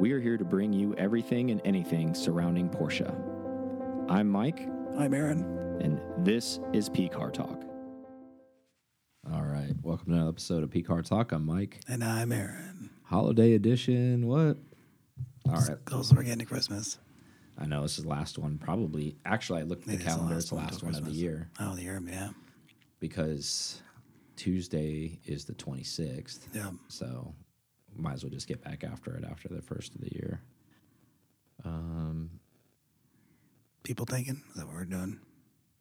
We are here to bring you everything and anything surrounding Porsche. I'm Mike, I'm Aaron. and this is P Car Talk. All right. Welcome to another episode of P Car Talk. I'm Mike. And I'm Aaron. Holiday edition. What? All right. Close we're getting to Christmas. I know this is the last one. Probably. Actually, I looked at Maybe the calendar. It's the till last one of the year Oh, the year, yeah. because Tuesday is the 26th. Yeah. So might as well just get back after it after the first of the year. Um, People thinking, is that what we're doing?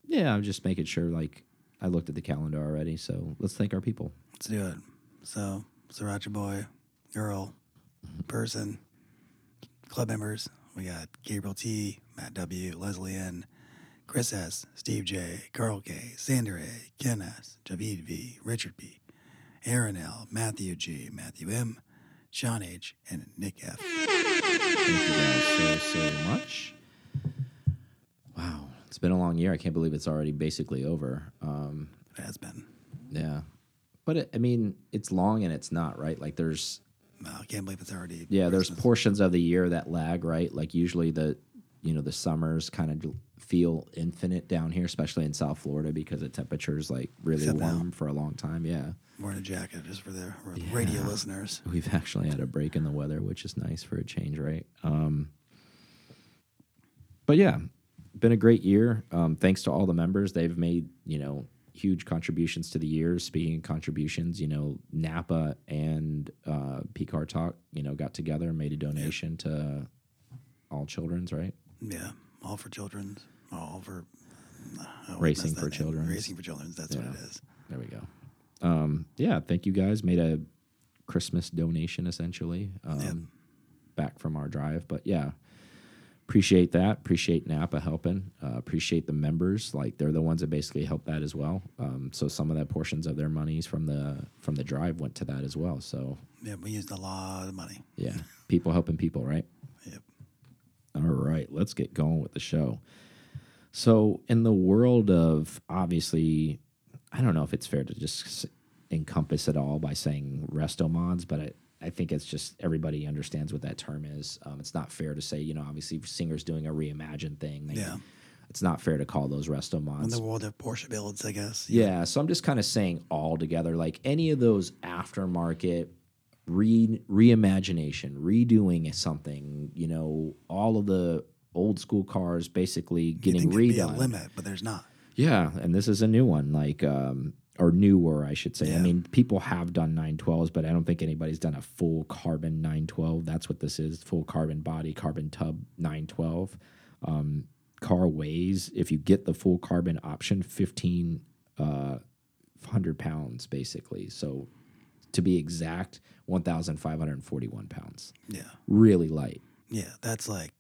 yeah, I'm just making sure. Like, I looked at the calendar already. So let's thank our people. Let's do it. So, Sriracha boy, girl, person, club members. We got Gabriel T, Matt W, Leslie N, Chris S, Steve J, Carl K, Sander A, Ken S, Javid V, Richard B, Aaron L, Matthew G, Matthew M, Sean H, and Nick F. Thank you guys so, so much. Wow. It's been a long year. I can't believe it's already basically over. Um, It has been. Yeah, but it, I mean, it's long and it's not right. Like there's No, I can't believe it's already. yeah, there's portions of the year that lag, right? Like usually the you know the summers kind of feel infinite down here, especially in South Florida because the temperatures like really Except now. warm for a long time. Yeah, Wearing a jacket just for the radio listeners. we've actually had a break in the weather, which is nice for a change, right? Um, but yeah, been a great year. Um, thanks to all the members, they've made you know huge contributions to the year. Speaking of contributions, you know Napa and uh, PCAR Talk, you know, got together and made a donation to all children's, right? Yeah, all for children's, all for uh, Racing for name. Children's. Racing for children's. That's what it is. There we go. Um, yeah, thank you guys. Made a Christmas donation essentially um, back from our drive. But yeah, appreciate that. Appreciate Napa helping. Uh, appreciate the members. Like they're the ones that basically helped that as well. Um, so some of that portions of their monies from the from the drive went to that as well. So Yeah, we used a lot of money. yeah, people helping people, right? All right, let's get going with the show. So, in the world of obviously, I don't know if it's fair to just encompass it all by saying resto mods, but I, I think it's just everybody understands what that term is. Um, it's not fair to say, you know, obviously, Singer's doing a reimagined thing. They- Yeah. It's not fair to call those resto mods. In the world of Porsche builds, I guess. Yeah, so I'm just kind of saying all together, like any of those aftermarket re reimagination, redoing something, you know, all of the old school cars basically getting think there'd be a redone. limit, but there's not. Yeah, and this is a new one, like um, or newer, I should say. I mean, people have done 912s, but I don't think anybody's done a full carbon 912. That's what this is: full carbon body, carbon tub 912. Um, car weighs, if you get the full carbon option, 15 uh, hundred pounds basically. So, to be exact, 1,541 pounds. Yeah. Really light. Yeah. That's like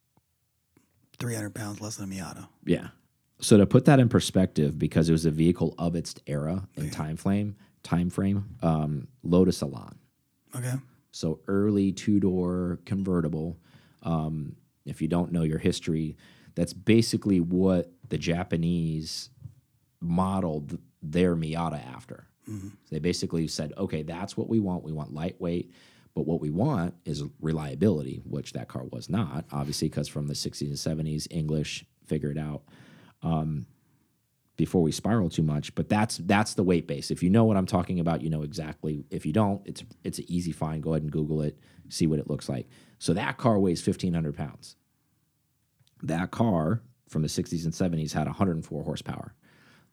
300 pounds less than a Miata. Yeah. So to put that in perspective, because it was a vehicle of its era and time frame, time frame, um, Lotus Elan. Okay. So early two door convertible. Um, if you don't know your history, that's basically what the Japanese modeled their Miata after. So they basically said, okay, that's what we want. We want lightweight, but what we want is reliability, which that car was not, obviously, because from the 60s and 70s, English figured out um, before we spiral too much. But that's that's the weight base. If you know what I'm talking about, you know exactly. If you don't, it's it's an easy find. Go ahead and Google it, see what it looks like. So that car weighs 1,500 pounds. That car from the 60s and 70s had 104 horsepower.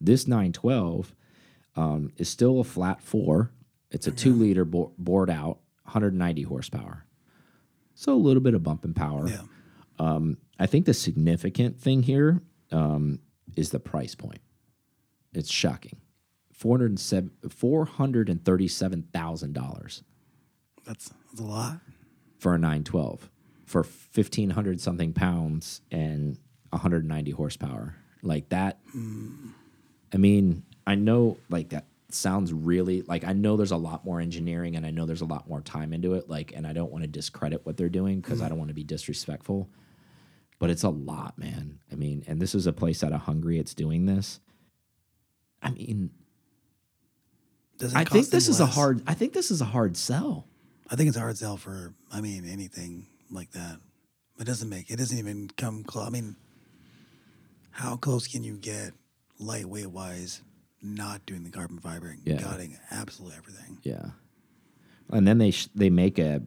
This 912 um, is still a flat four. It's a two liter bo- bored out, 190 horsepower. So a little bit of bump in power. Yeah. Um, I think the significant thing here um, is the price point. It's shocking. $437,000 That's, that's a lot. for a 912 for 1,500 something pounds and 190 horsepower. Like that. I mean, I know like that sounds really like I know there's a lot more engineering and I know there's a lot more time into it. Like, and I don't want to discredit what they're doing because I mm. don't want to be disrespectful. But it's a lot, man. I mean, and this is a place out of Hungary. It's doing this. I mean, I think this is a hard. I think this is a hard sell. I think it's a hard sell for, I mean, anything like that. It doesn't make it doesn't even come close. I mean, how close can you get lightweight wise? Not doing the carbon fiber and Yeah. cutting absolutely everything. Yeah, and then they sh they make a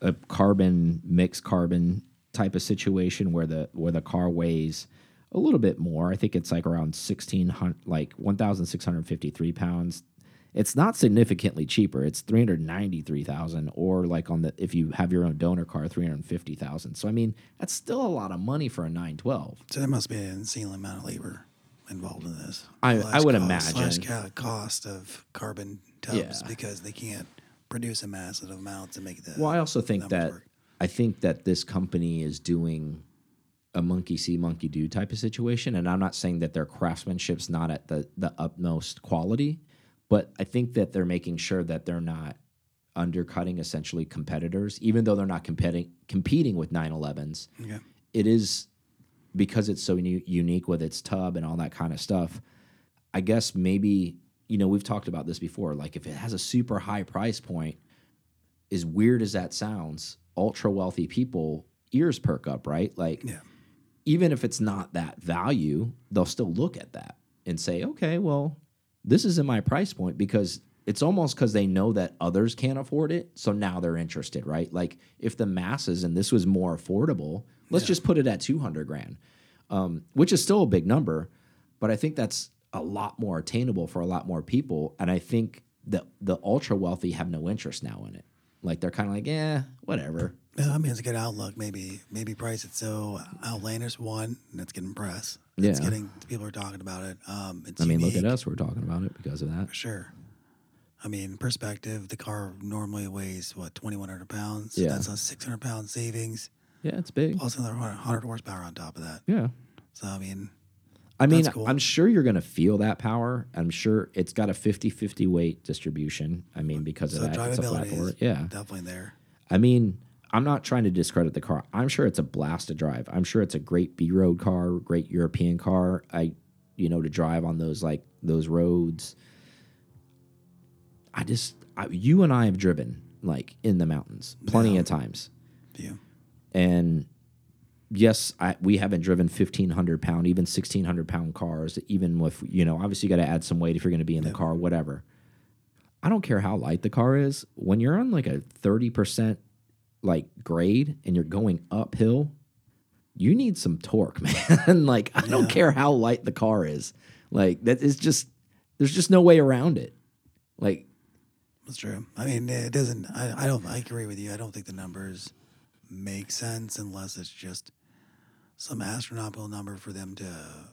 a carbon mixed carbon type of situation where the where the car weighs a little bit more. I think it's like around sixteen hundred, like one thousand six hundred fifty three pounds. It's not significantly cheaper. It's three hundred ninety three thousand, or like on the if you have your own donor car, three hundred fifty thousand. So I mean, that's still a lot of money for a nine twelve. So there must be an insane amount of labor involved in this. I- I would cost, imagine. cost of carbon tubs Yeah. because they can't produce a massive amount to make the. Well, I also think that work. I think that this company is doing a monkey see, monkey do type of situation, and I'm not saying that their craftsmanship's not at the the utmost quality, but I think that they're making sure that they're not undercutting essentially competitors, even though they're not competing competing with 911s. Okay. It is because it's so unique with its tub and all that kind of stuff. I guess maybe you know we've talked about this before. Like if it has a super high price point, as weird as that sounds, ultra wealthy people ears perk up, right? Like Yeah. even if it's not that value, they'll still look at that and say, okay, well, this is in my price point because it's almost because they know that others can't afford it. So now they're interested, right? Like if the masses and this was more affordable, let's just put it at 200 grand, um, which is still a big number. But I think that's a lot more attainable for a lot more people. And I think that the ultra wealthy have no interest now in it. Like they're kind of like, yeah, whatever. Yeah, I mean, it's a good outlook. Maybe, maybe price it so outlandish. One, and it's getting press. It's Yeah. getting people are talking about it. Um, it's I mean, look at us. We're talking about it because of that. for sure. I mean, perspective. The car normally weighs what twenty one hundred pounds. Yeah. that's a six hundred pound savings Yeah, it's big. plus another hundred horsepower on top of that. Yeah. So I mean, I mean, cool. I'm sure you're going to feel that power. I'm sure it's got a 50 50 weight distribution. I mean, because so of that, it's a flat board. Yeah. definitely there. I mean, I'm not trying to discredit the car. I'm sure it's a blast to drive. I'm sure it's a great B road car, great European car. I, you know, to drive on those like those roads. I just, I, you and I have driven like in the mountains plenty Yeah. of times. View. And yes I, we haven't driven 1500 pound even 1600 pound cars even with you know obviously you got to add some weight if you're going to be in the car whatever i don't care how light the car is when you're on like a 30% like grade and you're going uphill you need some torque man like i don't care how light the car is like that is just there's just no way around it like That's true. I mean, it doesn't. I, I don't. I agree with you. I don't think the numbers make sense unless it's just some astronomical number for them to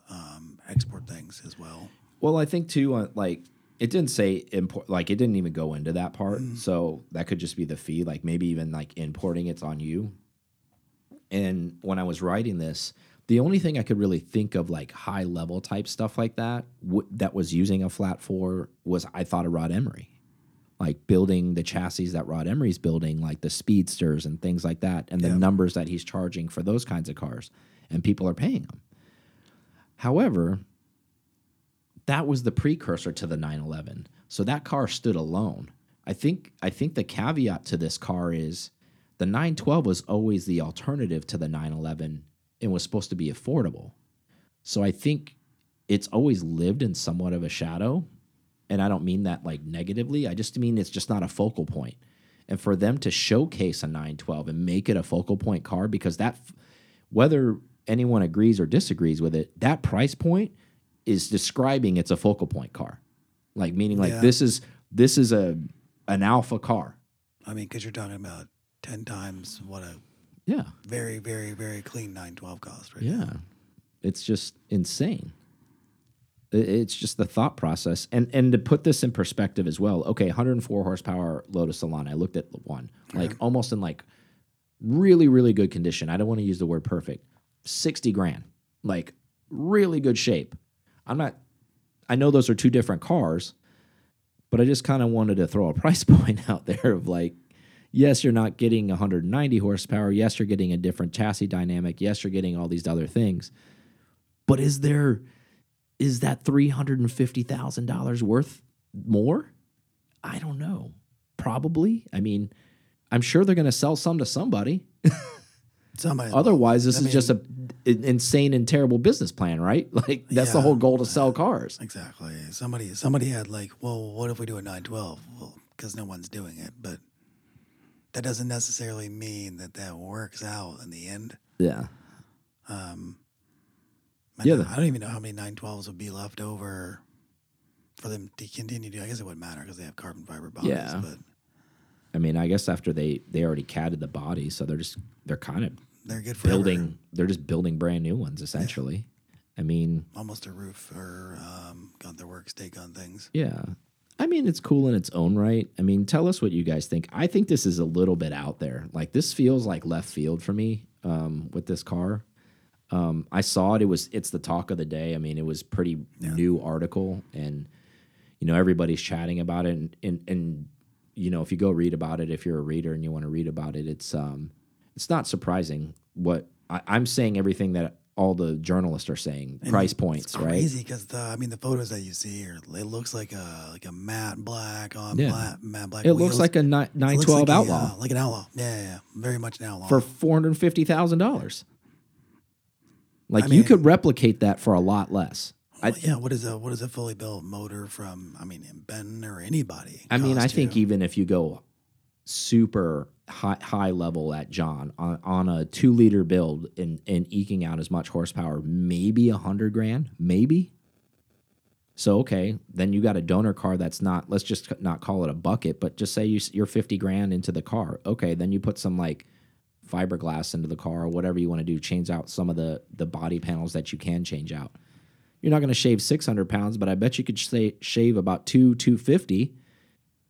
um, export things as well. Well, I think too, uh, like it didn't say import, like it didn't even go into that part. So that could just be the fee. Like maybe even like importing it's on you. And when I was writing this, the only thing I could really think of like high level type stuff like that that was using a flat four was I thought of Rod Emory, like building the chassis that Rod Emory's building, like the speedsters and things like that, and the Yeah. numbers that he's charging for those kinds of cars, and people are paying them. However, that was the precursor to the 911. So that car stood alone. I think I think the caveat to this car is the 912 was always the alternative to the 911 and was supposed to be affordable. So I think it's always lived in somewhat of a shadow. And I don't mean that like negatively. I just mean it's just not a focal point. And for them to showcase a 912 and make it a focal point car because that whether anyone agrees or disagrees with it, that price point is describing it's a focal point car. Like meaning like Yeah. this is this is a an alpha car. I mean, because you're talking about ten times what a Yeah. very, very, very clean 912 cost, right? now. Yeah. It's just insane. It's just the thought process. And and to put this in perspective as well, okay, 104 horsepower Lotus Elan. I looked at the one, like almost in like really, really good condition. I don't want to use the word perfect. 60 grand. Like really good shape. I'm not I know those are two different cars, but I just kind of wanted to throw a price point out there of like, yes, you're not getting 190 horsepower. Yes, you're getting a different chassis dynamic. Yes, you're getting all these other things. But is there is that three hundred and fifty thousand dollars worth more? I don't know. Probably. I mean, I'm sure they're going to sell some to somebody. Somebody. Otherwise, this I is mean, just a insane and terrible business plan, right? Like that's the whole goal to sell cars. Exactly. Somebody. Somebody had like, well, what if we do a nine twelve? Well, because no one's doing it, but that doesn't necessarily mean that that works out in the end. Yeah. Um, I Yeah, don't- I don't even know how many 912s would be left over for them to continue to. I guess it wouldn't matter because they have carbon fiber bodies. Yeah. But I mean, I guess after they they already catted the body, so they're just they're kind of they're good for building. They're just building brand new ones essentially. I mean, almost a RUF or um, got their work stake on things. yeah. I mean, it's cool in its own right. I mean, tell us what you guys think. I think this is a little bit out there. Like this feels like left field for me um, with this car. Um, I saw it. It was it's the talk of the day. I mean, it was pretty new article, and you know everybody's chatting about it. And, and and you know if you go read about it, if you're a reader and you want to read about it, it's um it's not surprising. What I, I'm saying, everything that all the journalists are saying, price points, It's right? crazy because the I mean the photos that you see are it looks like a like a matte black on Yeah. black matte black. It looks like a ni- It 912 like a, Outlaw uh, like an outlaw. Yeah, yeah, yeah. very much an outlaw. for four hundred fifty thousand dollars. Like I you could replicate that for a lot less. Well, yeah, what is a what is a fully built motor from? I mean, Ben or anybody. I mean, I think even if you go super high, high level at John on, on a two liter build and, and eking out as much horsepower, maybe a hundred grand, maybe. So okay, then you got a donor car that's not. Let's just not call it a bucket, but just say you, you're fifty grand into the car. Okay, then you put some like fiberglass into the car or whatever you want to do. Change out some of the the body panels that you can change out. You're not going to shave six hundred pounds, but I bet you could say, shave about two two fifty,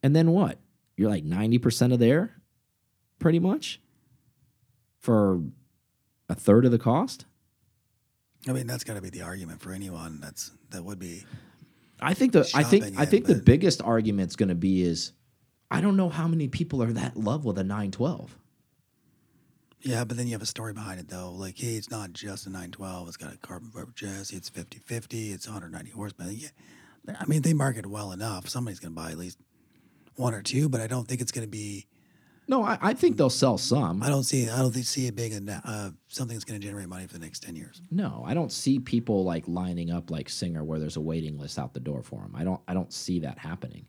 and then what? You're like ninety percent of there, pretty much, for a third of the cost. I mean, that's got to be the argument for anyone. That's that would be. I think the I think Shopping I think the biggest argument's going to be is I don't know how many people are that in love with a 912. Yeah, but then you have a story behind it though. Like, hey, it's not just a 912. It's got a carbon fiber chassis. It's 50-50. It's 190 horsepower. Yeah, I mean, they market well enough. Somebody's going to buy at least one or two, but I don't think it's going to be. No, I, I think they'll sell some. I don't see. I don't see it being a uh, something that's going to generate money for the next ten years. No, I don't see people like lining up like Singer where there's a waiting list out the door for them. I don't I don't see that happening.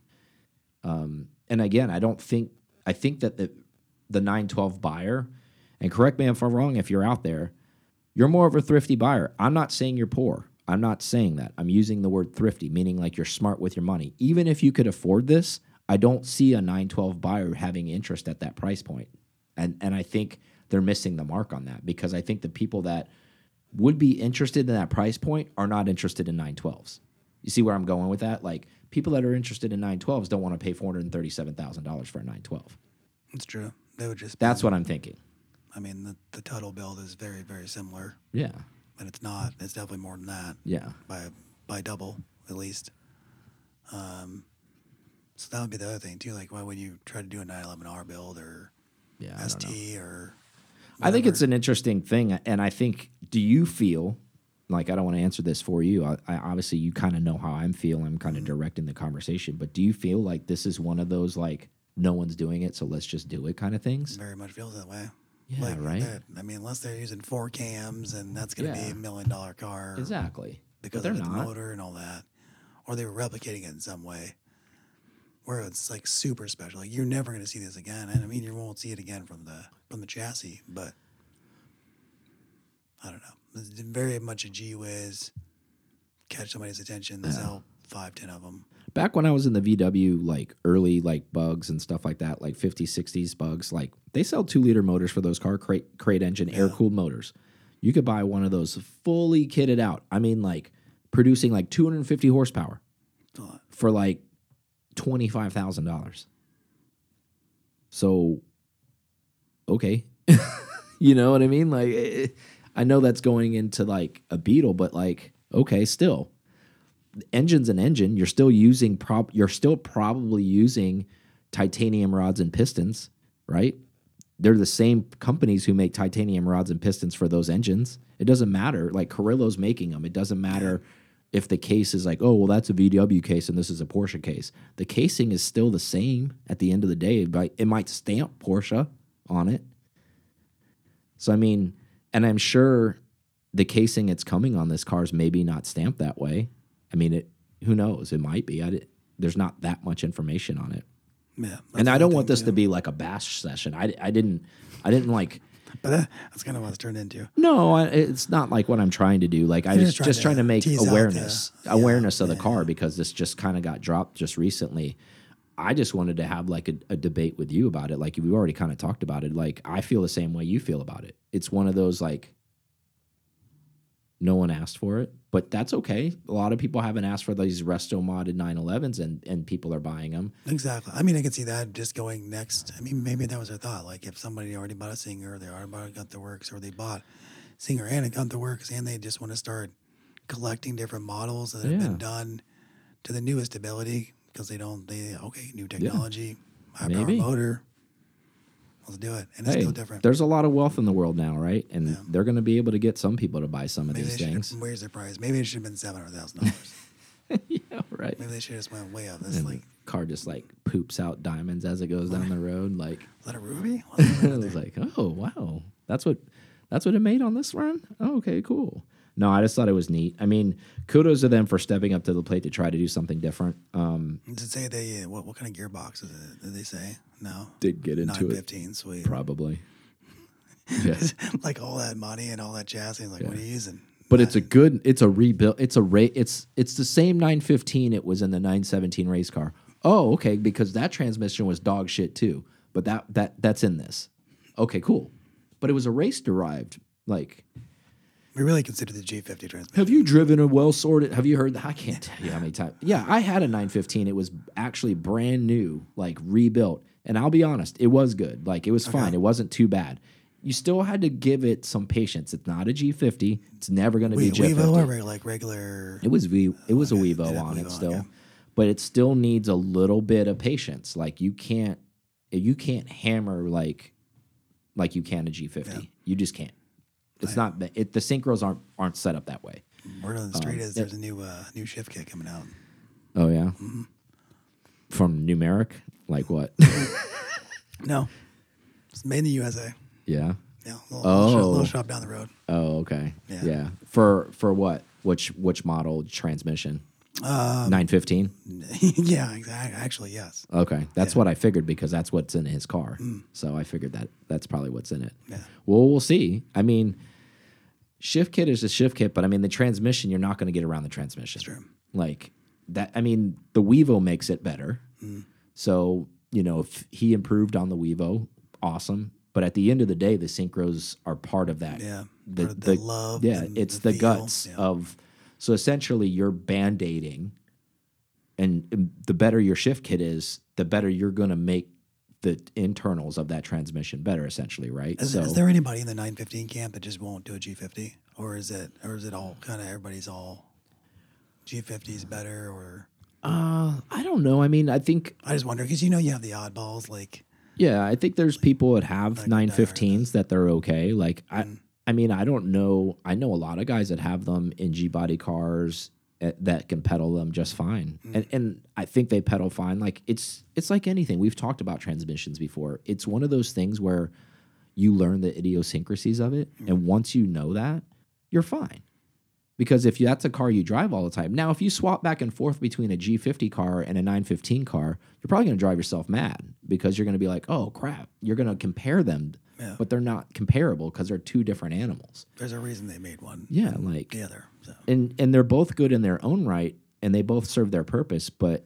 Um, and again, I don't think I think that the the 912 buyer, and correct me if I'm wrong if you're out there, you're more of a thrifty buyer. I'm not saying you're poor. I'm not saying that. I'm using the word thrifty, meaning like you're smart with your money. Even if you could afford this, I don't see a 912 buyer having interest at that price point. And and I think they're missing the mark on that because I think the people that would be interested in that price point are not interested in 912s. You see where I'm going with that? Like people that are interested in 912s don't want to pay $437,000 for a 912. It's true. They would just. That's what I'm thinking. I mean, the, the Tuthill build is very very similar, Yeah. but it's not. It's definitely more than that Yeah. by by double at least. Um, so that would be the other thing too. Like, why would you try to do a 911R build or Yeah. ST or? I think it's an interesting thing, and I think. Do you feel like I don't want to answer this for you? I, I obviously you kind of know how I'm feeling. I'm kind of directing the conversation, but do you feel like this is one of those like no one's doing it, so let's just do it kind of things? very much feels that way. Yeah, like right. that. I mean, unless they're using four cams, and that's going to be a million dollar car Exactly, because they're of its not. motor and all that, or they were replicating it in some way, where it's like super special. Like you're never going to see this again, and I mean, you won't see it again from the from the chassis, but I don't know. It's very much a G whiz. Catch somebody's attention, sell five, ten of them. Back when I was in the VW, like early like bugs and stuff like that, like 50s, 60s bugs, like they sell two liter motors for those car crate, crate engine air cooled motors. You could buy one of those fully kitted out. I mean, like producing like 250 horsepower for like $25,000. So, okay. you know what I mean? Like, eh, I know that's going into like a Beetle, but like, okay, still engine's an engine. You're still using prop. You're still probably using titanium rods and pistons, right? They're the same companies who make titanium rods and pistons for those engines. It doesn't matter. Like Carrillo's making them. It doesn't matter if the case is like, oh, well, that's a VW case and this is a Porsche case. The casing is still the same at the end of the day, but it might stamp Porsche on it. So, I mean, and I'm sure the casing it's coming on this car is maybe not stamped that way. I mean, it. Who knows? It might be. I di- there's not that much information on it, Yeah. and I don't want this to be like a bash session. I, I didn't I didn't like. But that, that's kind of what it's turned into. No, I, it's not like what I'm trying to do. Like I was just just trying trying to to make out the- awareness yeah, awareness of the car because this just kind of got dropped just recently. I just wanted to have like a, a debate with you about it. Like we already kind of talked about it. Like I feel the same way you feel about it. It's one of those like no one asked for it, but that's okay. A lot of people haven't asked for these resto modded 911s and and people are buying them. Exactly. I mean, I can see that just going next. I mean, maybe that was their thought. Like, if somebody already bought a singer, they already bought a Gunther Werks, or they bought singer and a Gunther Werks, and they just want to start collecting different models that have been done to the newest ability because they don't. They okay, new technology, high power motor. Let's do it, and it's Hey, still different. there's a lot of wealth in the world now, right? And Yeah. they're going to be able to get some people to buy some of Maybe these things. raised their price. Maybe it should have been seven hundred thousand dollars. yeah, right. Maybe they should have just went way up. This and like car just like poops out diamonds as it goes down the road. Like is that a ruby? It was like, oh wow, that's what that's what it made on this run. Oh, okay, cool. No, I just thought it was neat. I mean, kudos to them for stepping up to the plate to try to do something different. Um, Did it say they what what kind of gearbox is it? Did they say no? did get into Nine it fifteen, sweet. probably, yeah. like all that money and all that chassis. Like, what are you using? But it's a good, it's a rebuild, it's a rate, it's it's the same 915 it was in the 917 race car. Oh, okay, because that transmission was dog shit too. But that that that's in this. Okay, cool. But it was a race derived. Like, We really consider the G50 transmission. have you driven a well sorted? Have you heard that? I can't tell you how many times. Yeah, I had a 915. It was actually brand new, like rebuilt. And I'll be honest, it was good. Like it was fine. It wasn't too bad. You still had to give it some patience. It's not a G50. It's never going to be Wait, G50. Wevo or like regular? It was V. It was a oh, Wevo yeah, on it Wevo, still, okay. but it still needs a little bit of patience. Like you can't, you can't hammer like, like you can a G50. You just can't. It's not. It, the synchros aren't aren't set up that way. Word on the street is yeah. there's a new uh, new shift kit coming out. Oh yeah. Mm-hmm. From numeric, like what? No, it's made in the USA. yeah. Yeah, little, little, shop, Oh. little shop down the road. Oh okay. Yeah. Yeah. For for what? Which which model transmission? Um, Nine fifteen. yeah, exactly. Actually, yes. Okay, that's what I figured because that's what's in his car. So I figured that that's probably what's in it. Mm. Yeah. Well, we'll see. I mean, shift kit is a shift kit, but I mean the transmission. You're not going to get around the transmission. true. Like that. I mean, the Wevo makes it better. Mm. So you know, if he improved on the Wevo, awesome. But at the end of the day, the synchros are part of that. Yeah, The, of the love Yeah, it's the the, guts yeah. of. So essentially, you're band aiding and the better your shift kit is, the better you're going to make the internals of that transmission better. Essentially, right? Is, so is there anybody in the 915 camp that just won't do a G50, or is it, or is it all kind of everybody's all G50 is better, or uh, I don't know. I mean, I think I just wonder because you know you have the oddballs like yeah, I think there's people that have Like nine diehard. fifteens that they're okay. Like I, Mm. I mean, I don't know. I know a lot of guys that have them in G body cars that can pedal them just fine, Mm. and and I think they pedal fine. Like it's it's like anything. We've talked about transmissions before. It's one of those things where you learn the idiosyncrasies of it, Mm. and once you know that, you're fine. Because if that's a car you drive all the time, now if you swap back and forth between a G50 car and a 915 car, you're probably going to drive yourself mad because you're going to be like, "Oh crap!" You're going to compare them, Yeah. but they're not comparable because they're two different animals. there's a reason they made one. Yeah, and like the other. So and and they're both good in their own right, and they both serve their purpose. But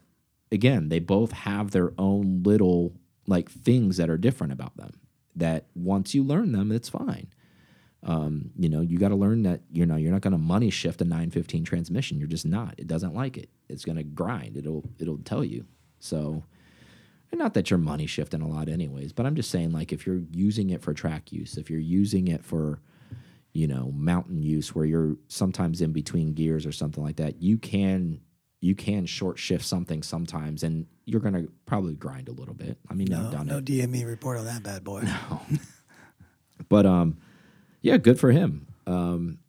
again, they both have their own little like things that are different about them. That once you learn them, it's fine. Um, you know, you got to learn that you know you're not going to money shift a 915 transmission. You're just not. It doesn't like it. It's going to grind. It'll it'll tell you. So, and not that you're money shifting a lot, anyways. But I'm just saying, like, if you're using it for track use, if you're using it for you know mountain use where you're sometimes in between gears or something like that you can you can short shift something sometimes and you're gonna probably grind a little bit i mean no, i've done no it DME report on that bad boy. No but um yeah good for him um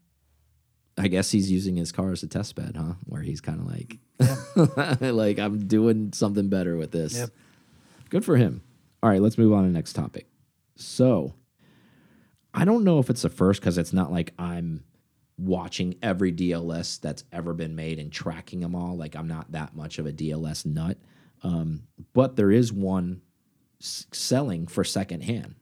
I guess he's using his car as a test bed, huh? Where he's kind of like, like I'm doing something better with this. Yep. Good for him. All right, let's move on to the next topic. So, I don't know if it's the first because it's not like I'm watching every DLS that's ever been made and tracking them all. Like I'm not that much of a DLS nut, um, but there is one selling for secondhand.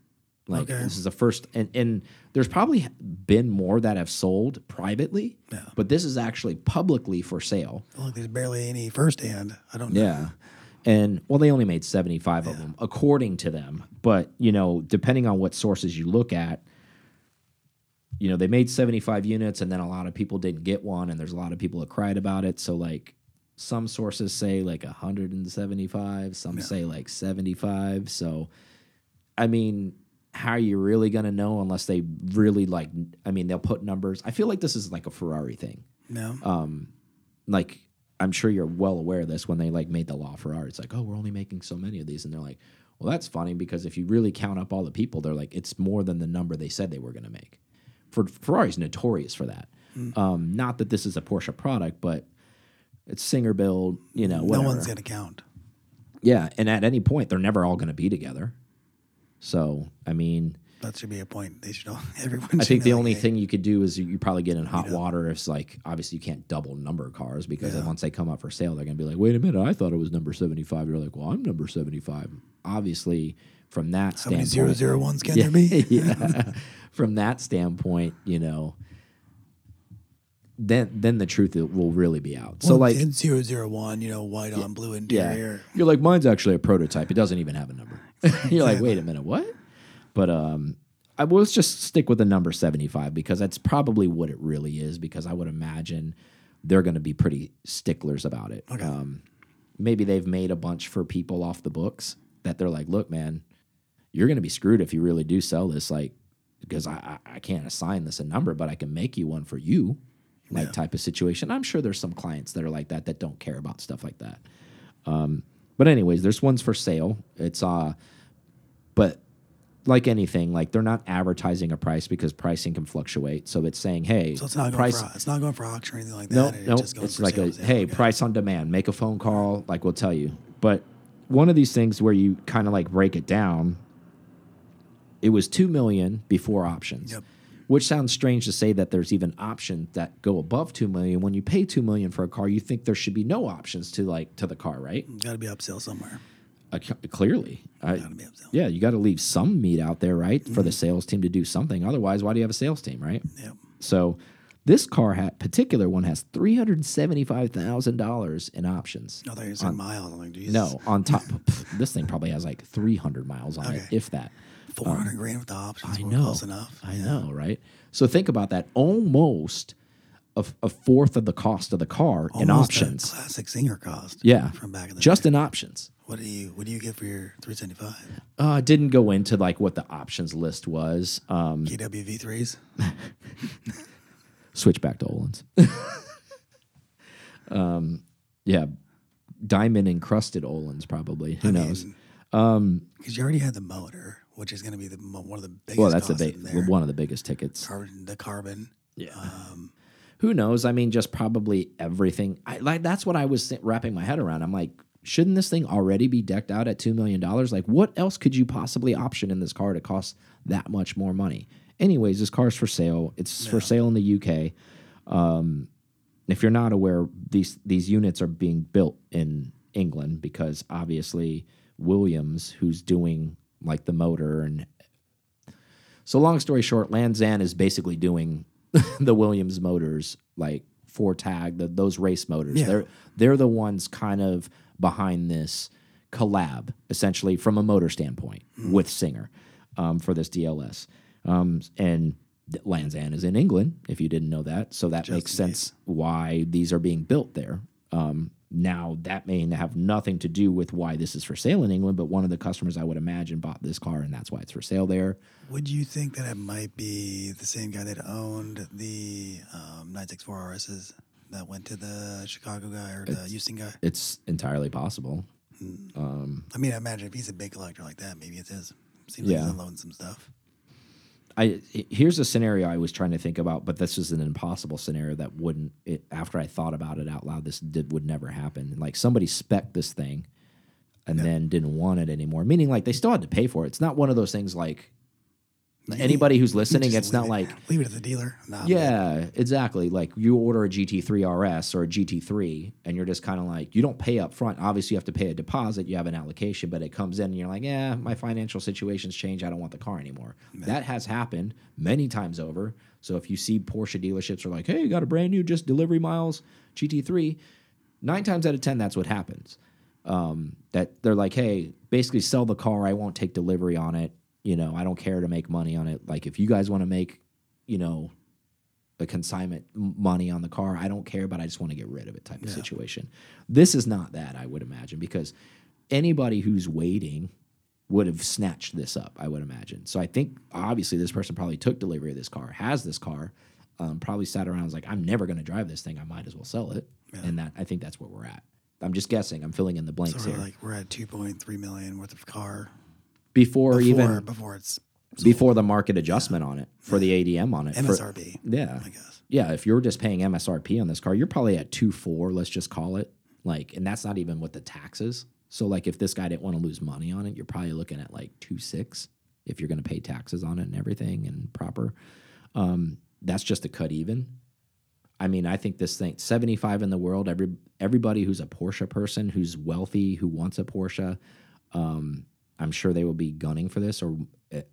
Like Okay. this is the first, and and there's probably been more that have sold privately, Yeah. but this is actually publicly for sale. Look, there's barely any firsthand. I don't know. Yeah. And well, they only made 75 of them, according to them. But, you know, depending on what sources you look at, you know, they made 75 units and then a lot of people didn't get one. And there's a lot of people that cried about it. So, like, some sources say like 175, some say like 75. So, I mean, how are you really going to know unless they really like, I mean, they'll put numbers. I feel like this is like a Ferrari thing No. Um, like I'm sure you're well aware of this when they like made the LaFerrari. It's like, oh, we're only making so many of these, and they're like, well, that's funny because if you really count up all the people, they're like, it's more than the number they said they were going to make. For Ferrari's notorious for that. Um, not that this is a Porsche product, but it's Singer build, you know, no one's gonna count. yeah, and at any point, they're never all going to be together. So, I mean, That should be a point. They should all. Everyone. I think the only thing you could do is you, you probably get in hot water. If it's like obviously you can't double number cars because then once they come up for sale, they're gonna be like, wait a minute, I thought it was number seventy five. You're like, well, I'm number seventy five. Obviously, from that How standpoint, zero zero ones can yeah, there be? yeah. from that standpoint, you know, then then the truth will really be out. so like, and zero zero one, you know, white on blue yeah, interior. you're like, mine's actually a prototype. It doesn't even have a number. you're like, wait a minute, what? But um, I will just stick with the number 75 because that's probably what it really is. Because I would imagine they're going to be pretty sticklers about it. Um, maybe they've made a bunch for people off the books that they're like, look, man, you're going to be screwed if you really do sell this. Like, because I, I I can't assign this a number, but I can make you one for you, like type of situation. I'm sure there's some clients that are like that that don't care about stuff like that. Um, but anyways, there's ones for sale. It's uh, but like anything, like they're not advertising a price because pricing can fluctuate. So it's saying, hey, So it's not going price. for it's not going for auction or anything like that. No, It's no, just it's like a hey, okay. price on demand. Make a phone call, like we'll tell you. But one of these things where you kind of like break it down, it was two million before options. Yep. Which sounds strange to say that there's even options that go above two million. When you pay two million for a car, you think there should be no options to like to the car, right? Got to be upsell somewhere. Uh, clearly, I, Got to be upsell. yeah, you got to leave some meat out there, right, for the sales team to do something. Otherwise, why do you have a sales team, right? Yep. So this car, hat particular one, has three hundred seventy-five thousand dollars in options. I thought you were miles. I'm like, Jesus. No, on top, pff, this thing probably has like three hundred miles on it, if that. four hundred grand with the options. I know, Close enough. I know, right? So think about that. Almost a, a fourth of the cost of the car in Almost a options. classic singer cost. Yeah, From back in the just day. in options. What do you What do you get for your 375? Uh, didn't go into like what the options list was. Um, KW V3s. switch back to Öhlins. um, yeah, diamond encrusted Öhlins probably. Who knows? Because you already had the motor, which is going to be the one of the biggest. well, that's the costs big in there. one of the biggest tickets. Carbon, the carbon. Yeah. Um, Who knows? I mean, just probably everything. I like that's what I was wrapping my head around. I'm like, shouldn't this thing already be decked out at two million dollars? Like, what else could you possibly option in this car to cost that much more money? Anyways, this car's for sale. It's for sale in the UK. Um, if you're not aware, these these units are being built in England because obviously Williams, who's doing like the motor and so long story short, Lanzante is basically doing the Williams motors, like for tag, the, those race motors. Yeah. They're they're the ones kind of behind this collab, essentially from a motor standpoint with Singer um, for this DLS. Um, and Lanzante is in England, if you didn't know that, so that makes sense why these are being built there. Um, now that may have nothing to do with why this is for sale in England, but one of the customers I would imagine bought this car, and that's why it's for sale there. would you think that it might be the same guy that owned the um, 964 RSs that went to the Chicago guy or the Houston guy? It's entirely possible. I mean, I imagine if he's a big collector like that, maybe it is. Seems Yeah. like he's unloading some stuff. I here's a scenario I was trying to think about, but this is an impossible scenario that wouldn't. It, after I thought about it out loud, this did would never happen. Like somebody spec this thing, and then didn't want it anymore. Meaning, like they still had to pay for it. It's not one of those things like anybody who's listening. It's not leave like leave it at the dealer. Nah, man. yeah, exactly. Like you order a GT3 RS or a GT3, and you're just kind of like, you don't pay up front. Obviously, you have to pay a deposit. You have an allocation, but it comes in, and you're like, yeah, my financial situation's changed. I don't want the car anymore. That has happened many times over. So if you see Porsche dealerships are like, hey, you got a brand new just delivery miles GT3, nine times out of ten, that's what happens. Um, that they're like, hey, basically sell the car. I won't take delivery on it. You know, I don't care to make money on it. Like if you guys want to make, you know, a consignment money on the car. I don't care, but I just want to get rid of it type of situation. This is not that, I would imagine, because anybody who's waiting would have snatched this up, I would imagine. So I think obviously this person probably took delivery of this car, has this car, um, probably sat around and was like, I'm never going to drive this thing. I might as well sell it. And that I think that's where we're at. I'm just guessing. I'm filling in the blanks So we're here. like we're at 2.3 million worth of car before, before even before it's before the market adjustment on it for the ADM on it. for- MSRP. yeah. I guess. Yeah, if you're just paying MSRP on this car, you're probably at two four. Let's just call it like, and that's not even with the taxes. So like, if this guy didn't want to lose money on it, you're probably looking at like two six if you're going to pay taxes on it and everything and proper. Um, that's just a cut even. I mean, I think this thing 75 in the world. Every everybody who's a Porsche person, who's wealthy, who wants a Porsche, um, I'm sure they will be gunning for this or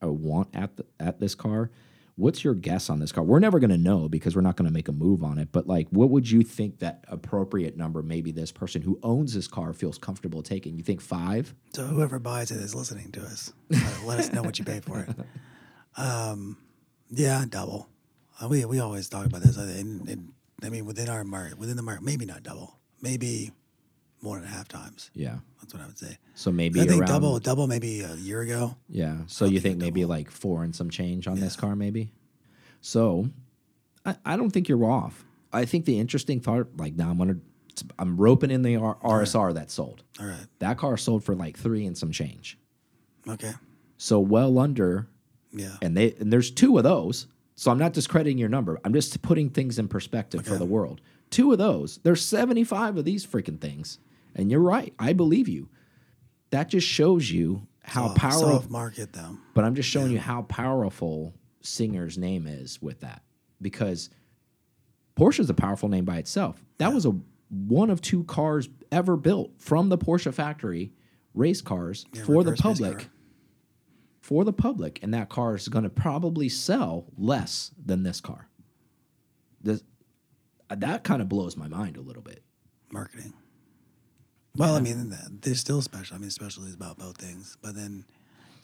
or want at the, at this car. What's your guess on this car? We're never going to know because we're not going to make a move on it. But like, what would you think that appropriate number? Maybe this person who owns this car feels comfortable taking. You think five? So whoever buys it is listening to us. Let, let us know what you pay for it. Um, yeah, double. Uh, we we always talk about this. uh, And, and I mean, within our market, within the market, maybe not double, maybe one and a half times. Yeah. That's what I would say. So maybe I think around double, double, maybe a year ago. Yeah. So you think maybe like four and some change on this car, maybe? So I, I don't think you're off. I think the interesting thought, like now I'm gonna, I'm roping in the R- RSR that sold. All right. That car sold for like three and some change. Okay. So well under, Yeah. and they and there's two of those. So I'm not discrediting your number. I'm just putting things in perspective for the world. Two of those. There's 75 of these freaking things, and you're right. I believe you. That just shows you how powerful. Market though. But I'm just showing you how powerful Singer's name is with that. Because Porsche is a powerful name by itself. That was a one of two cars ever built from the Porsche factory, race cars Yeah, for the public. For the public, and that car is going to probably sell less than this car. This, that kind of blows my mind a little bit. Marketing. Well, I mean, th- there's still special. I mean, specialty is about both things. But then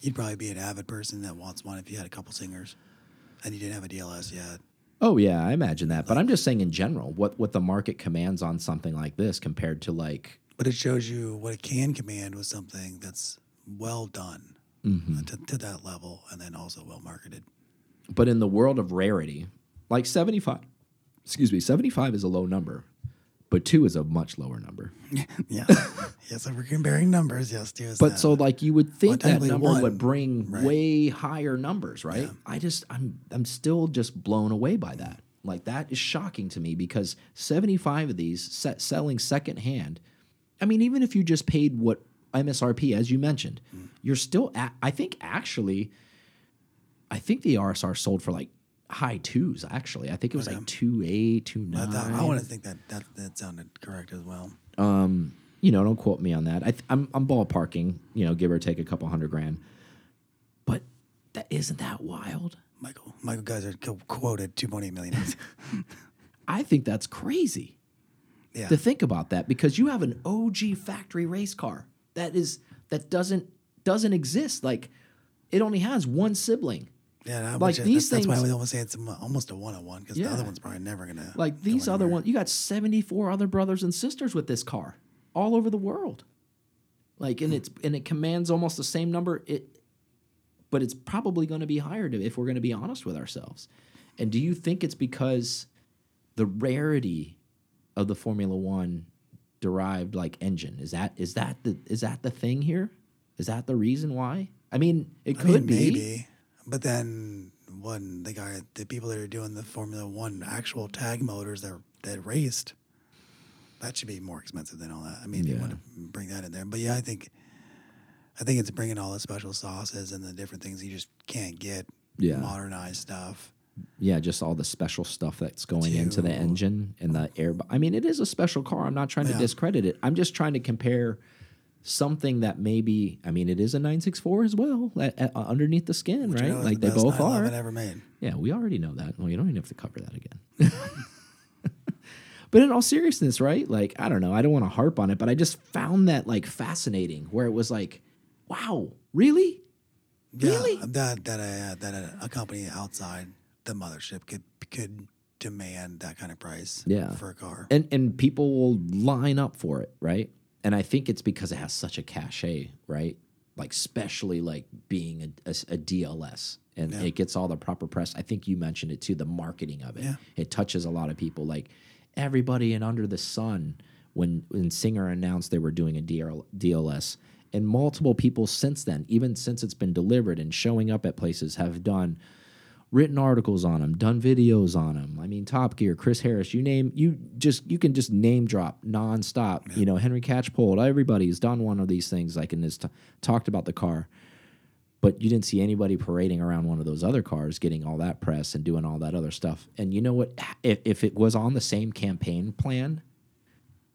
you'd probably be an avid person that wants one if you had a couple singers and you didn't have a DLS yet. Oh yeah, I imagine that. But I'm just saying in general, what what the market commands on something like this compared to like But it shows you what it can command with something that's well done Mm-hmm. uh, to, to that level and then also well marketed. But in the world of rarity, like 75, excuse me, 75 is a low number, but two is a much lower number. Yeah. yes, if we're comparing numbers, yes, two is But that. so like you would think that number one, would bring right. way higher numbers, right? I just I'm I'm still just blown away by that. Like that is shocking to me because 75 of these set selling secondhand. I mean, even if you just paid what MSRP, as you mentioned, Mm. you're still at, I think actually, I think the RSR sold for like high twos. Actually, I think it was like two eight, two I, nine. thought, I want to think that, that that sounded correct as well. Um, you know, don't quote me on that. I th- I'm I'm ballparking, you know, give or take a couple hundred grand. But that isn't that wild. Michael Michael Geyser quoted 2.8 million. I think that's crazy yeah. to think about that because you have an OG factory race car that is that doesn't doesn't exist. Like it only has one sibling. Yeah, Like these that's, that's why we almost say it's almost a one on one because Yeah. the other one's probably never gonna Like go these other ones, you got 74 other brothers and sisters with this car all over the world. Like, and hmm. it's and it commands almost the same number. It, but it's probably going to be higher to, if we're going to be honest with ourselves. And do you think it's because the rarity of the Formula One derived like engine is that is that the is that the thing here? Is that the reason why? I mean, it I could mean, be. maybe, but then one the guy the people that are doing the Formula One actual tag motors that that raced. That should be more expensive than all that. I mean, if you want to bring that in there, but yeah, I think, I think it's bringing all the special sauces and the different things you just can't get. Yeah. modernized stuff. yeah, just all the special stuff that's going into the engine and the air. I mean, it is a special car. I'm not trying to Yeah. discredit it. I'm just trying to compare something that maybe. I mean, it is a 964 as well, uh, uh, underneath the skin, which right? Like the they both are. ever made. Yeah, we already know that. Well, you don't even have to cover that again. but in all seriousness, right? Like, I don't know. I don't want to harp on it, but I just found that like fascinating where it was like, wow, really? Yeah, Really? that that a that a, a company outside the mothership could could demand that kind of price. Yeah. for a car. and and people will line up for it, right? And I think it's because it has such a cachet, right? Like especially like being a, a- a DLS, and Yeah. it gets all the proper press. I think you mentioned it too, the marketing of it. Yeah. It touches a lot of people, like everybody and under the sun. When when Singer announced they were doing a DL, DLS, and multiple people since then, even since it's been delivered and showing up at places, have done written articles on them, done videos on them. I mean, Top Gear, Chris Harris, you name you just you can just name drop nonstop. You know, Henry Catchpole, everybody's done one of these things like in this talked about the car. But you didn't see anybody parading around one of those other cars, getting all that press and doing all that other stuff. And you know what? If, if it was on the same campaign plan,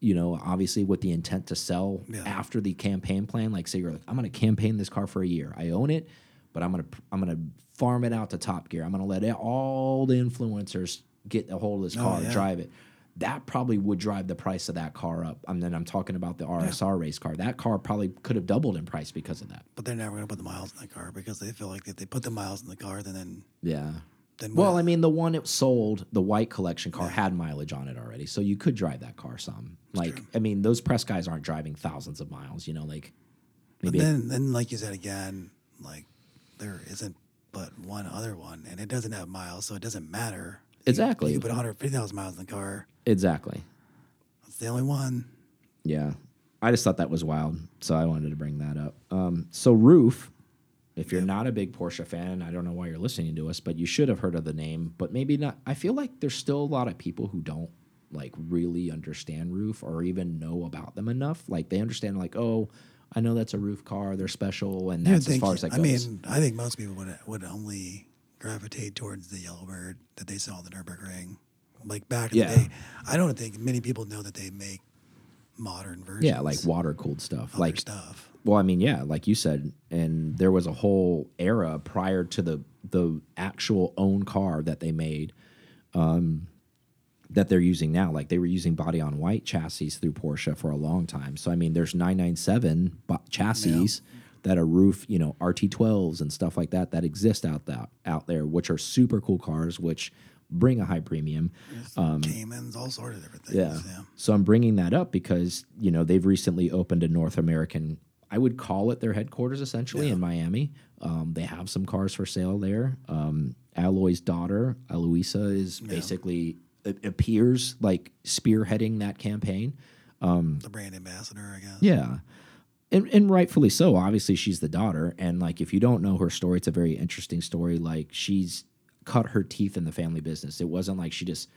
you know, obviously with the intent to sell Yeah. after the campaign plan, like say you're like, I'm going to campaign this car for a year. I own it, but I'm going to I'm going to farm it out to Top Gear. I'm going to let it, all the influencers get a hold of this Oh, car, yeah. drive it. That probably would drive the price of that car up. And then I'm talking about the RSR race car. That car probably could have doubled in price because of that. but they're never going to put the miles in the car because they feel like if they put the miles in the car, then then, Yeah. then Well, what? I mean, the one it sold, the white collection car, had mileage on it already, so you could drive that car some. Like, I mean, those press guys aren't driving thousands of miles. You know, like But maybe then then like you said again, like there isn't but one other one, and it doesn't have miles, so it doesn't matter. Exactly. You, can put 150,000 miles in the car. exactly. That's the only one. Yeah, I just thought that was wild, so I wanted to bring that up. Um, so RUF. If you're not a big Porsche fan, I don't know why you're listening to us, but you should have heard of the name, but maybe not. I feel like there's still a lot of people who don't like really understand RUF or even know about them enough. Like they understand, like, oh, I know that's a RUF car, they're special, and that's as far as that I goes. I mean, I think most people would would only gravitate towards the Yellowbird that they saw the Nurburgring. Like back in Yeah. the day, I don't think many people know that they make modern versions. yeah, like water cooled stuff, of like stuff. Well, I mean, yeah, like you said, and there was a whole era prior to the the actual own car that they made, um, that they're using now. Like they were using body on white chassis through Porsche for a long time. So I mean, there's 997 bo- chassis that are RUF, you know, RT12s and stuff like that that exist out that out there, which are super cool cars, which bring a high premium. Caymans, all sorts of different things. Um, Yeah. yeah. So I'm bringing that up because you know they've recently opened a North American. I would call it their headquarters essentially in Miami. Um, they have some cars for sale there. Um, Alloy's daughter, Eloisa, is basically it appears like spearheading that campaign. Um, The brand ambassador, I guess. Yeah. And, and rightfully so. Obviously, she's the daughter. And like, if you don't know her story, it's a very interesting story. Like, she's cut her teeth in the family business. It wasn't like she just,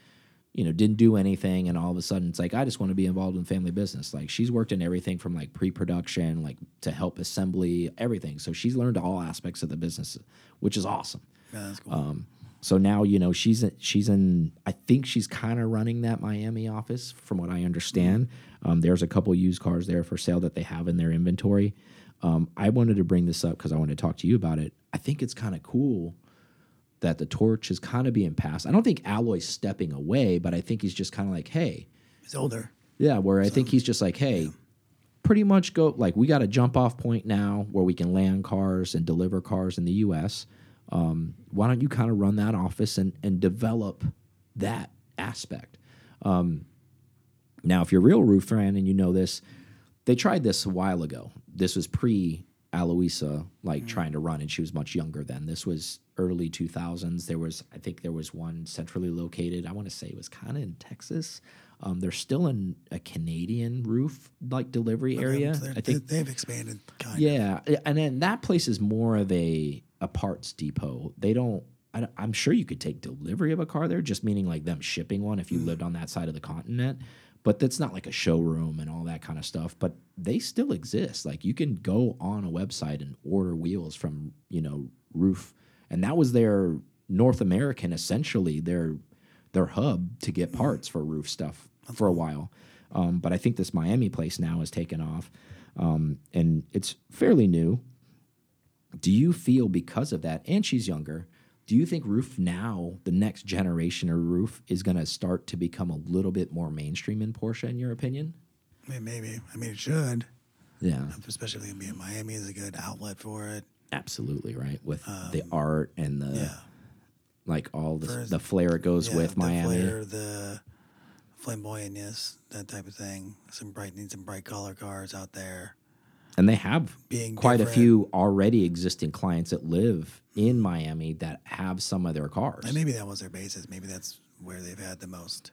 you know, didn't do anything. And all of a sudden, it's like, I just want to be involved in family business. Like, she's worked in everything from like pre production, like to help assembly, everything. So she's learned all aspects of the business, which is awesome. Yeah, that's cool. Um, so now you know she's she's in. I think she's kind of running that Miami office, from what I understand. Um, there's a couple used cars there for sale that they have in their inventory. Um, I wanted to bring this up because I wanted to talk to you about it. I think it's kind of cool that the torch is kind of being passed. I don't think Alloy's stepping away, but I think he's just kind of like, hey, He's older. yeah, where I think he's just like, hey, pretty much go like we got a jump off point now where we can land cars and deliver cars in the U.S. Um, why don't you kind of run that office and and develop that aspect? Um, now, if you're a real RUF fan and you know this, they tried this a while ago. This was pre Aloisa like trying to run, and she was much younger then. This was early 2000s. There was, I think, there was one centrally located. I want to say it was kind of in Texas. Um, there's still in a Canadian RUF like delivery area. I think they, have expanded kind of. yeah, and then that place is more of a a parts depot. They don't I, am sure you could take delivery of a car there, just meaning like them shipping one if you Mm. lived on that side of the continent. But that's not like a showroom and all that kind of stuff. But they still exist. Like you can go on a website and order wheels from you know RUF, and that was their North American essentially their their hub to get parts for RUF stuff for a while. Um, but I think this Miami place now has taken off, um, and it's fairly new. Do you feel because of that, and she's younger? Do you think RUF now, the next generation of RUF, is going to start to become a little bit more mainstream in Porsche? In your opinion? I mean, maybe. I mean, it should, Yeah, especially being Miami is a good outlet for it. absolutely right. With the art and the Um, Yeah. like all the the flair it goes yeah, with the Miami. flair, the flamboyantness, that type of thing. Some bright, need some bright color cars out there. and they have Being quite a few already existing clients that live in Miami that have some of their cars. And maybe that was their basis. Maybe that's where they've had the most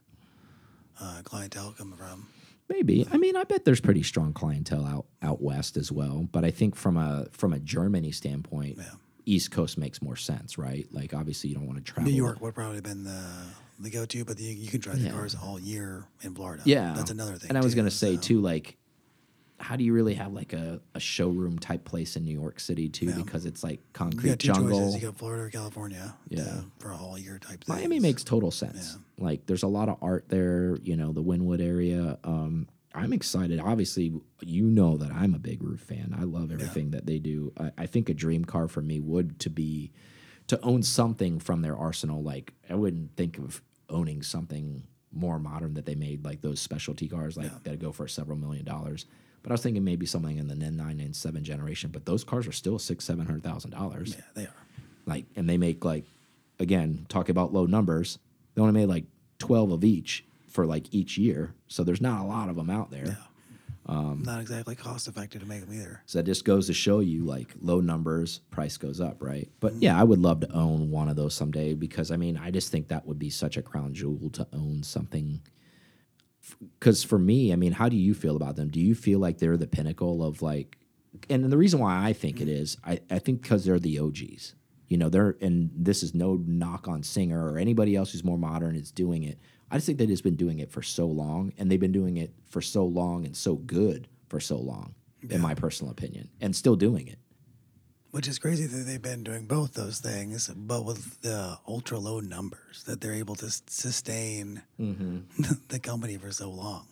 uh, clientele come from. Maybe. I mean, I bet there's pretty strong clientele out out west as well. But I think from a from a Germany standpoint, Yeah. East Coast makes more sense, right? Like obviously you don't want to travel. New York would probably have been the the go to, but you, you can drive Yeah. the cars all year in Florida. Yeah, that's another thing. And I was too, gonna say so. too, like, how do you really have like a, a showroom type place in New York City too? Yeah. Because it's like You concrete got two jungle. choices. You got Florida or California. Yeah. to- for all year type things. Miami makes total sense. Like there's a lot of art there, you know, the Wynwood area. Um, I'm excited. Obviously, you know that I'm a big RUF fan. I love everything that they do. I, I think a dream car for me would to be to own something from their arsenal. Like I wouldn't think of owning something more modern that they made, like those specialty cars, like that go for several million dollars. But I was thinking maybe something in the N nine and seven generation. But those cars are still six, seven hundred thousand dollars Yeah, they are. like and they make like again talking about low numbers they only made like 12 of each for like each year so there's not a lot of them out there Um, Not exactly cost effective to make them either. so that just goes to show you like low numbers price goes up right? But yeah i would love to own one of those someday because i mean i just think that would be such a crown jewel to own something because for me i mean how do you feel about them? Do you feel like they're the pinnacle of like and the reason why i think it is i, I think because they're the og's you know they're and this is no knock on singer or anybody else who's more modern is doing it i just think they've just been doing it for so long and they've been doing it for so long and so good for so long in my personal opinion and still doing it Which is crazy that they've been doing both those things, but with the ultra low numbers that they're able to sustain mm-hmm. the company for so long.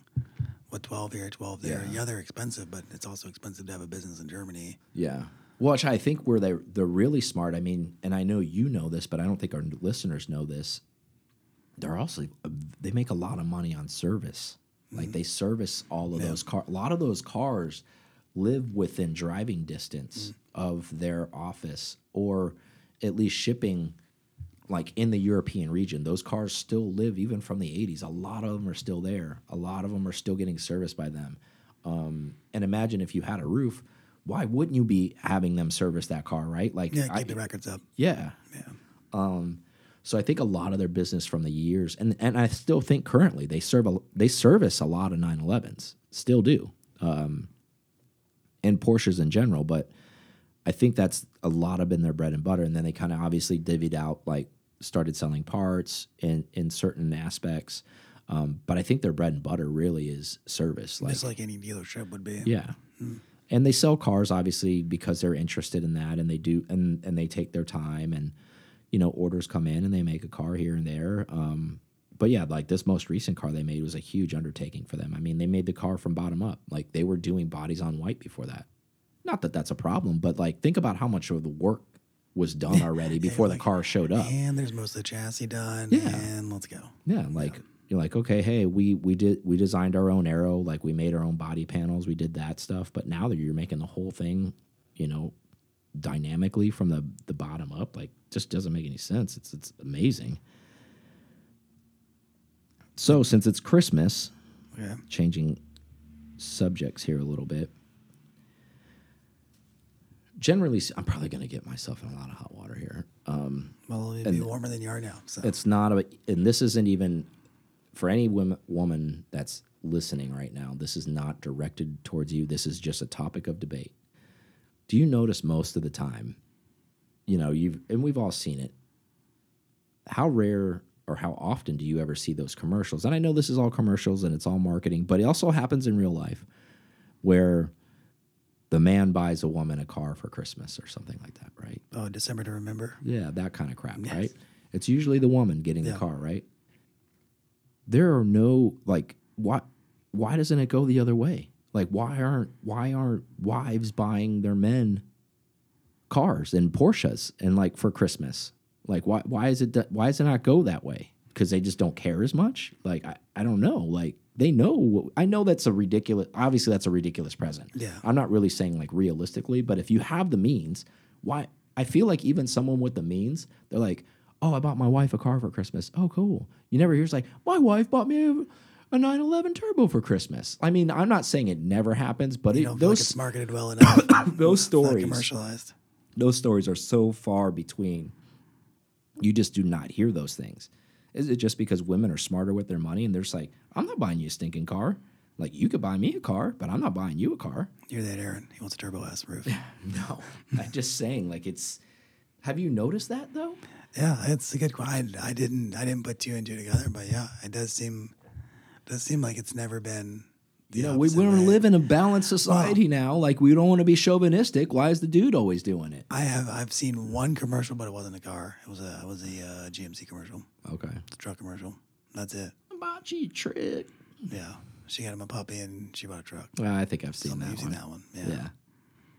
With 12 here, 12 there. Yeah. Yeah. they're expensive, but it's also expensive to have a business in Germany. Yeah. Which I think where they they're really smart. I mean, and I know you know this, but I don't think our listeners know this. They're also they make a lot of money on service. Like they service all of those cars. A lot of those cars live within driving distance of their office, or at least shipping. Like in the European region, those cars still live even from the '80s. A lot of them are still there. A lot of them are still getting serviced by them. Um, and imagine if you had a RUF, why wouldn't you be having them service that car, right? Like, Yeah, I- keep the records up. yeah. Um, so I think a lot of their business from the years, and and I still think currently they serve a, they service a lot of 911s, still do, um, and Porsches in general. But I think that's a lot of been their bread and butter, and then they kind of obviously divvied out like started selling parts in in certain aspects. Um, but I think their bread and butter really is service, like Just like any dealership would be. yeah. And they sell cars obviously because they're interested in that and they do and and they take their time and you know orders come in and they make a car here and there. Um but yeah, like this most recent car they made was a huge undertaking for them. I mean, they made the car from bottom up. Like they were doing bodies on white before that. Not that that's a problem, but like think about how much of the work was done already before the car showed up. And there's most of the chassis done. Yeah. And let's go. Yeah, like you're like, okay, hey, we we did we designed our own aero, like we made our own body panels, we did that stuff. But now that you're making the whole thing, you know, dynamically from the the bottom up, like just doesn't make any sense. It's it's amazing. So since it's Christmas, Okay. changing subjects here a little bit. Generally, i'm probably going to get myself in a lot of hot water here. Um, Well, it'd be warmer than you are now. So it's not a, and this isn't even for any women, woman that's listening right now. This is not directed towards you. This is just a topic of debate. Do you notice most of the time, you know, you've, and we've all seen it, how rare or how often do you ever see those commercials? And I know this is all commercials and it's all marketing, but it also happens in real life where the man buys a woman a car for Christmas or something like that, right? Oh, December to remember. Yeah, that kind of crap, Yes. right? It's usually the woman getting Yeah. the car, right? There are no like why why doesn't it go the other way? Like why aren't why aren't wives buying their men cars and Porsches and like for Christmas? Like why why is it why does it not go that way? Because they just don't care as much? Like I, I don't know. Like they know what- I know that's a ridiculous obviously that's a ridiculous present. Yeah. I'm not really saying like realistically, but if you have the means, why I feel like even someone with the means, they're like, "Oh, I bought my wife a car for Christmas." Oh, cool. You never hear it's like, "My wife bought me a, a 911 Turbo for Christmas." I mean, I'm not saying it never happens, but it, don't like those it's marketed well enough. those stories commercialized. those stories are so far between. You just do not hear those things. Is it just because women are smarter with their money and they're just like, I'm not buying you a stinking car. Like you could buy me a car, but I'm not buying you a car. You're that Aaron. He wants a turbo ass RUF. No, I'm just saying. Like it's. Have you noticed that though? Yeah, it's a good. I, I didn't. I didn't put two and two together, but yeah, it does seem. Does seem like it's never been. You know, we opposite want to way. live in a balanced society now. Like we don't want to be chauvinistic. Why is the dude always doing it? I have. I've seen one commercial, but it wasn't a car. It was a. It was a uh, GMC commercial. Okay. It's a truck commercial. That's it. Hibachi trick. Yeah, she got him a puppy and she bought a truck. Well, I think I've seen Something that you've seen one. that one. Yeah. Yeah.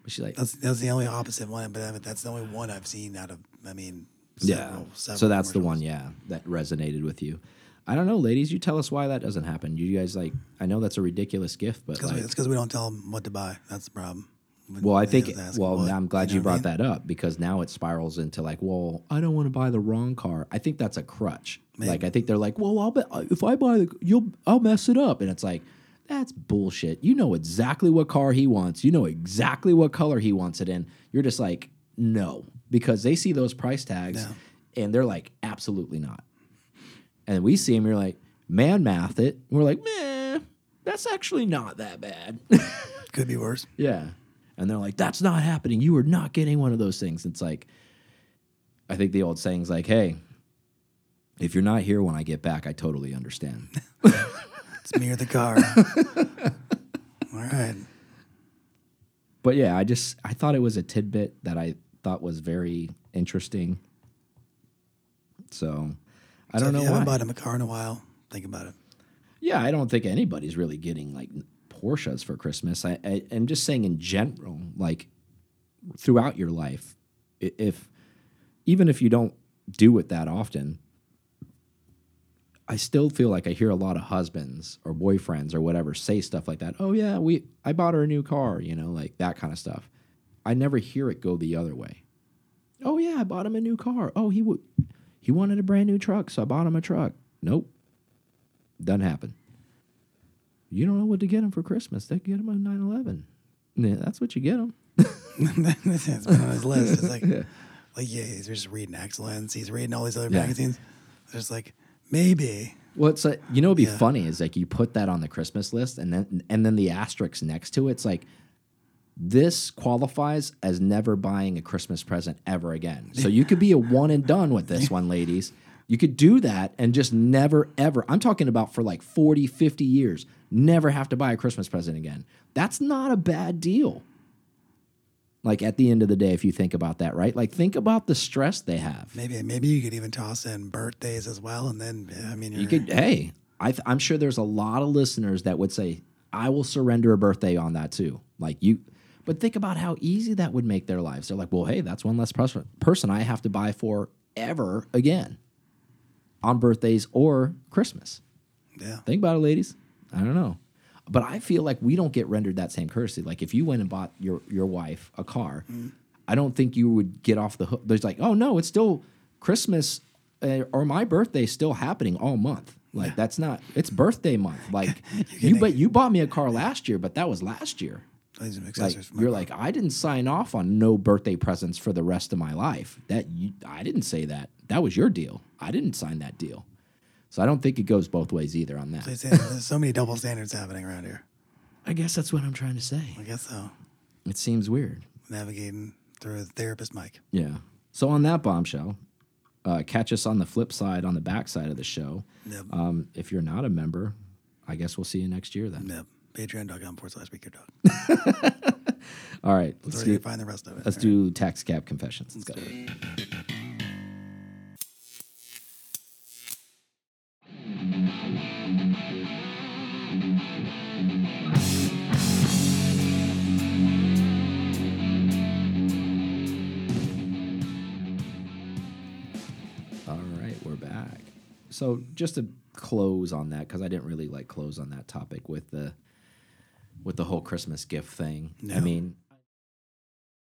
But she's like, That's that's the only opposite one, but I mean, that's the only one I've seen out of. I mean, yeah. several, several so that's the one, yeah, that resonated with you. I don't know, ladies. You tell us why that doesn't happen. You guys like? I know that's a ridiculous gift, but like, it's because we don't tell them what to buy. That's the problem. When well, I think. Well, what, I'm glad know you I brought mean? that up because now it spirals into like, well, I don't want to buy the wrong car. I think that's a crutch. Like, I think they're like, well, I'll bet uh, if I buy the, you'll, I'll mess it up, and it's like. That's bullshit. You know exactly what car he wants. You know exactly what color he wants it in. You're just like, no, because they see those price tags Yeah. and they're like, absolutely not. And we see him, you're like, man math it. And we're like, man, that's actually not that bad. Could be worse. yeah. And they're like, that's not happening. You are not getting one of those things. It's like, I think the old saying's like, hey, if you're not here when I get back, I totally understand. It's me or the car. All right. but yeah, I just, I thought it was a tidbit that I thought was very interesting. So I So don't if know why. haven't bought him a car in a while, think about it. Yeah, I don't think anybody's really getting like Porsches for Christmas. I, I I'm just saying in general, like throughout your life, if even if you don't do it that often, I still feel like I hear a lot of husbands or boyfriends or whatever say stuff like that. Oh yeah, we I bought her a new car, you know, like that kind of stuff. I never hear it go the other way. Oh yeah, I bought him a new car. Oh, he would he wanted a brand new truck, so I bought him a truck. Nope. Doesn't happen. You don't know what to get him for Christmas. They get him a 911. Yeah, that's what you get him. it's been on his list. It's like, like yeah, he's just reading Excellence. He's reading all these other Yeah. magazines. It's like maybe. Well, it's like you know, it'd be Yeah. funny is like you put that on the Christmas list, and then and then the asterisk next to it's like this qualifies as never buying a Christmas present ever again. So you could be a one and done with this one, ladies. You could do that and just never ever. I'm talking about for like 40, 50 years, never have to buy a Christmas present again. That's not a bad deal. Like at the end of the day, if you think about that, right? Like think about the stress they have. Maybe maybe you could even toss in birthdays as well, and then I mean You could, hey, I th- I'm sure there's a lot of listeners that would say, I will surrender a birthday on that too. Like you, but think about how easy that would make their lives. They're like, well, hey, that's one less pers- person I have to buy for ever again on birthdays or Christmas. yeah. Think about it, ladies. I don't know. But I feel like we don't get rendered that same courtesy. Like if you went and bought your your wife a car, I don't think you would get off the hook. There's like, oh no, it's still Christmas uh, or my birthday's still happening all month. Like that's not. It's birthday month. Like you, but you bought me a car last year, but that was last year. These are Like accessories you're like, I didn't sign off on no birthday presents for the rest of my life. That you, I didn't say that. That was your deal. I didn't sign that deal. So I don't think it goes both ways either on that. There's so many double standards happening around here. I guess that's what I'm trying to say. I guess so. It seems weird. Navigating through a therapist mic. Yeah. So on that bombshell, Uh, catch us on the flip side, on the back side of the show. Yep. Um, if you're not a member, I guess we'll see you next year then. Yep. Patreon.com forward slash speaker dog. All right, let's do, find the rest of it. let's All do tax cap confessions. Let's go. right. All right, we're back. So just to close on that, because I didn't really like close on that topic with the with the whole Christmas gift thing. I mean,